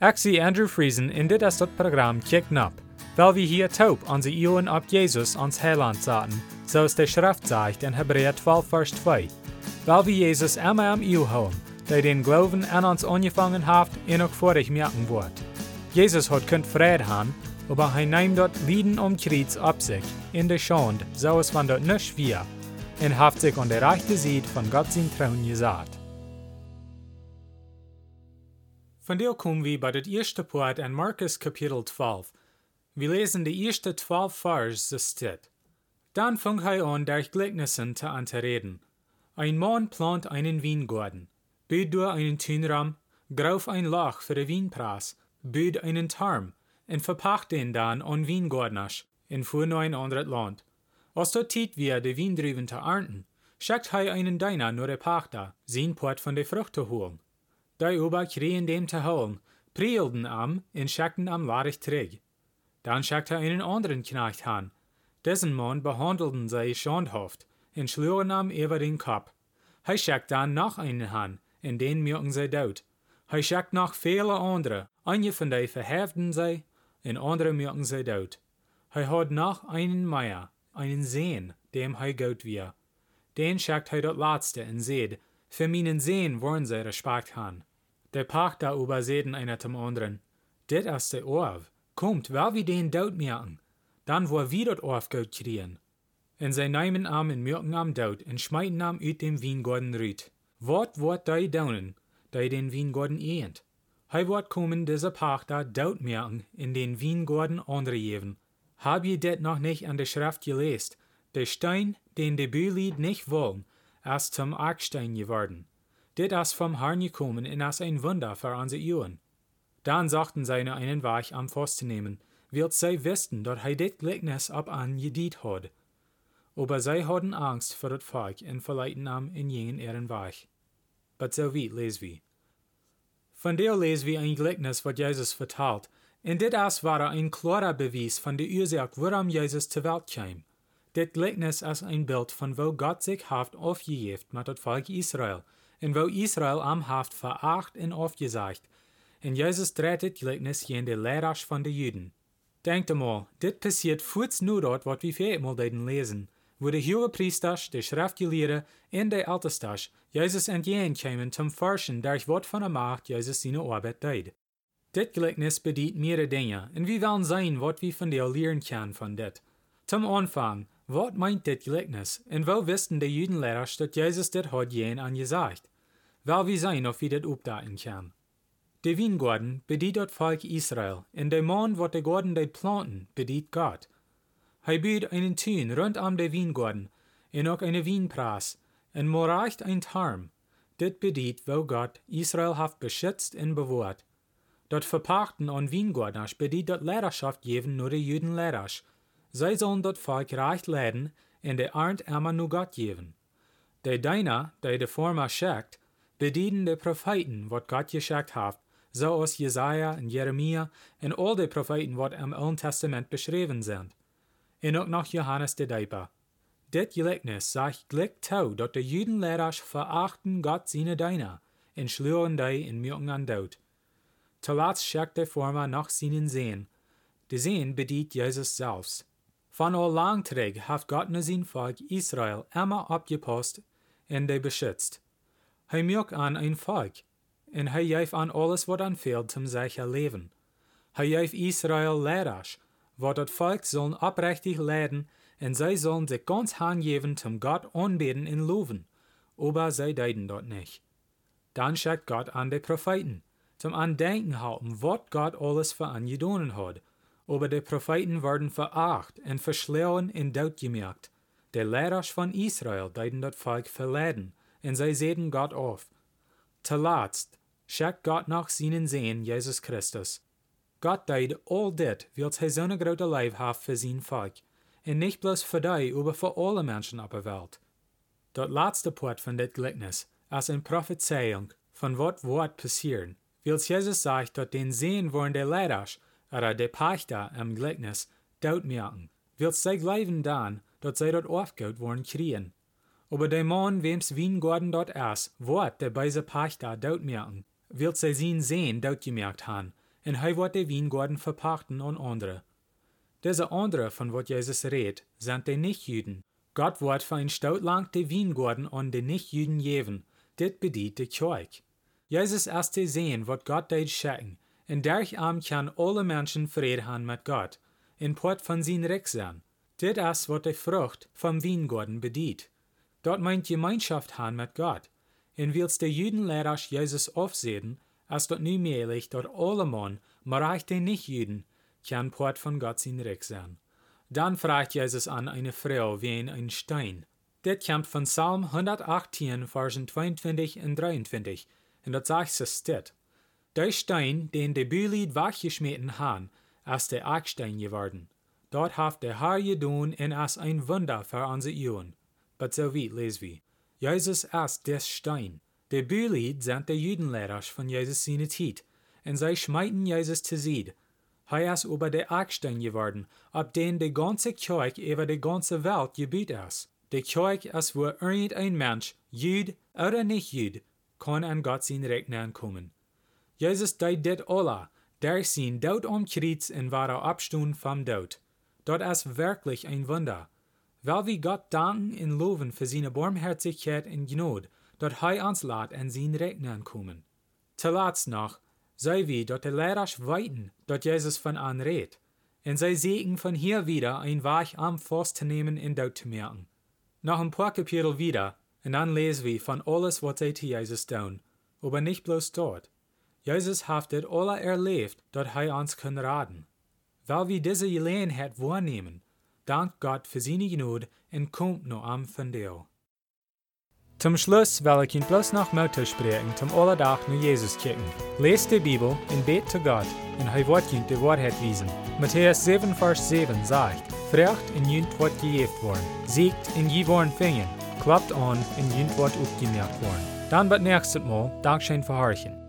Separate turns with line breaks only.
Zie Andrew Friesen in dit is dat programma Kick Nap, weil wir hier taub onze Ioen op Jesus ans Heiland zaten, zoals de Schrift zegt in Hebräer 12 vers 2. Weil wir Jesus immer am Iu houden, der den Glauben an uns angefangen hat en ook vorig merken wordt. Jesus hat kunt vrede haben, aber hij neemt dort Lieden um Kreuz ab sich, in der Schande, so es van dort nicht wir, und haft sich an der rechte Seite von Gott sein Trauen gesagt. Von der kommen wir bei der ersten Part an Markus Kapitel 12. Wir lesen die ersten 12 Vers, so steht. Dann fing er an, durch Gleichnissen zu anzureden. Ein Mann plant einen Weingarten, böd durch einen Tünraum, grauf ein Loch für den Weinpreis, böd einen Tarm, und verpacht den dann an Weingartners, in ein anderes Land. Als dort tit wir die Weindrüben zu ernten, schickt er einen Deiner nur der Pachter, sein Port von der Frucht zu holen. Ober kriegen dem zu holen, prielden am und schickten am Larich träg. Dann schickte er einen anderen Knecht an. Dessen Mann behandelten sie schandhaft und schlugen am über den Kopf. Er schickt dann noch einen an, in den merken sie dort. Er schickt noch viele andere, einige von denen verheften sie, und andere merken sie dort. Er hat noch einen Meier, einen Sehen, dem er gut wir. Den schickt er dort letzte und seht, für meinen Sehen wollen sie Respekt haben. Der Pachter übersehen einer zum anderen. Dit ist der Orv. Kommt, weil wir den dort merken. Dann wo wir dort Orv gut kriegen. Und sie nehmen am und merken am dort und schmeiten am ut dem Weingarten rüt. Wort wort dei daunen, dei den Weingarten ehnt. Hei wort kommen diese Pachter dort merken in den Weingarten andere geben. Hab ihr det noch nicht an der Schrift gelesen? Der Stein, den die Bülied nicht wollen, ist zum Arkstein geworden. Dit ist vom Herrn gekommen und ist ein Wunder für unsere Juden. Dann sagten sie einen Weich am Pfosten nehmen, wird sie wissen, dass er dit Gleichnis ab an gedient hat. Aber sie hatten Angst vor das Volk und verleiten am in jenen ihren Weich. Aber so weit lesen wir. Von der lesen wir ein Gleichnis, was Jesus vertalt, und dit ist war ein klarer Beweis von der Ursache, warum Jesus zur Welt kam. Dit Gleichnis ist ein Bild von wo Gott sich haft aufgegeben mit das Volk Israel, und wo Israel am Haft veracht und aufgesagt. Und Jesus dreht das Gleichnis in der Lehrasch von den Juden. Denkt einmal, dit passiert kurz nur dort, was wir viermal daten lesen, wo der hohe Priester, der Schriftgelehrte und der Ältestach Jesus entgegenkamen zum Forschen, durch was von der Macht Jesus seine Arbeit deed. Dit Gleichnis bedient mehrere Dinge, und wir wollen sehen, was wir von der lernen können von dit. Zum Anfang, was meint dit Gleichnis, und wo wisten die Judenlehrer, dass Jesus dit hat jen angesagt? Weil wir sehen, ob wir dit updaten können. Der Weingarten bedient das Volk Israel, und der Mann, wat der Garten deit planten, Gott. Er bietet einen Tün rund um den Weingarten, und auch eine Weinpreis, und moracht ein Tarm. Dit bedient, wo Gott Israel haft beschützt und bewahrt. Dort Verpachten an Weingartners bedient dort Lehrerschaft geben nur die Juden Lehrers. Sie sollen dort Volk reich leiden, und der Arndt immer nur Gott geben. Der Deiner, der de Forma schickt, bedienen de Propheten, wat Gott geschickt hat, so aus Jesaja und Jeremia und all die Propheten, wat im Alten Testament beschrieben sind. Und auch noch Johannes der Deiper. Dit Gleichnis sagt gleich tau, dat de Juden Lehrers verachten Gott seine Deiner und schluren die in Mürken an Tod. Zuletzt schickt der Forma nach seinen Sehen. Die Sehen bedient Jesus selbst. Von all lang träg hat Gott nur sein Volk Israel immer abgepost und de beschützt. Hij merkt an ein Volk, en hij geeft an alles wat anfehlt zum sicher Leben. Hij geeft Israel Lehrers, wat dat Volk sollen oprechtig leiden, en zij sollen sich ganz hingeben zum Gott anbeten und loben, aber zij deiden dort nicht. Dann schickt Gott an die Propheten, zum Andenken halten, wat Gott alles für an gedonen hat, aber die Propheten werden veracht und verschleuen und dort gemerkt. Die Lehrers von Israel deiden das Volk verleiden, und sie sehen Gott auf. Zuletzt schickt Gott nach seinen Sehen Jesus Christus. Gott deed all dit, weil hij zo'n grote Leib hat für sein Volk, und nicht bloß für die, aber für alle Menschen auf der Welt. Dat letzte Part von dit Gleichnis ist eine Prophezeiung von wat wird passieren, weil Jesus sagt, dass den Sehen wollen der Lehrers, oder der Pachter im Gleichnis, dort merken, weil sie glauben dann, dass sie dort aufgeht worden kriegen. Aber der Mann, wem's Weingarten dort ist, wird der beise Pachter dort merken, wird sie sein Sehen dort gemerkt haben, en hij wordt de wijngaarden verpachten aan anderen. Deze anderen, van wat Jezus redt, zijn de nicht-Juden. God wordt voor een stout lang de wijngaarden aan de nicht-Juden geven. Dit bedient de kerk. Jezus is te zien wat God deed schikken, en daarom kan alle mensen vrede hebben met God, in port van zijn rijk zijn. Dit is wat de vrucht van wijngaarden bedient. Dat meint Gemeinschaft haben met God. En wils de Judenleiders Jezus afzeten, als dat nu möglich dat alle man, maar auch de nicht-Juden, kann Port von Gott sein Reich sein. Dann fragt Jesus an eine Frau wie ein Stein. Dit kommt von Psalm 118, Versen 22 und 23, und dat sagt es dit. Der Stein, den de Bülied weggeschmeten han, als der Ackstein geworden. Dort haft der Herr gedun en as ein Wunder für unsere Juden. Weit les wir. Jesus ist des Stein. De Bülied sind de Judenlehrers von Jesus seine Zeit, und sie schmeiten Jesus zu Sied. Hij is über de Ackstein geworden, ab den de ganze Kirch über de ganze Welt gebiet ist. De Kirch ist, wo irgendein Mensch, Jud oder nicht Jud, kann an Gott sein Recht kommen. Jesus deed dit alla, der sein Tod am Kreuz und war abstund vom Tod. Dort ist wirklich ein Wunder. Weil wir Gott danken und loben für seine Barmherzigkeit und Gnade, dort hij uns lässt an sein Recht kommen. Zuletzt noch, sei wie dort de Lehrers weiten, dort Jesus von an redt, und sei segen von hier wieder ein Weich am Forst zu nehmen in dort zu merken. Noch ein paar Kapitel wieder, und dann lesen wir von alles, was sie zu Jesus tun, aber nicht bloß dort. Jesus haftet alle erlebt, dort hij uns kann raten. Weil wir diese Gelegenheit wahrnehmen, dank Gott für seine Gnade und kommt noch am von dir. Zum Schluss will ich Ihnen bloß noch Mutter sprechen, zum Allerdach nur Jesus kicken. Lest die Bibel und bet zu Gott, und er wird die Wahrheit wiesen. Matthäus 7, Vers 7 sagt, Frecht in Jünt wird gejeft worden, siegt in je worden fingen, klappt an in Jünt wird aufgemerkt worden. Dann wird nächstes Mal Dankeschön verharchen.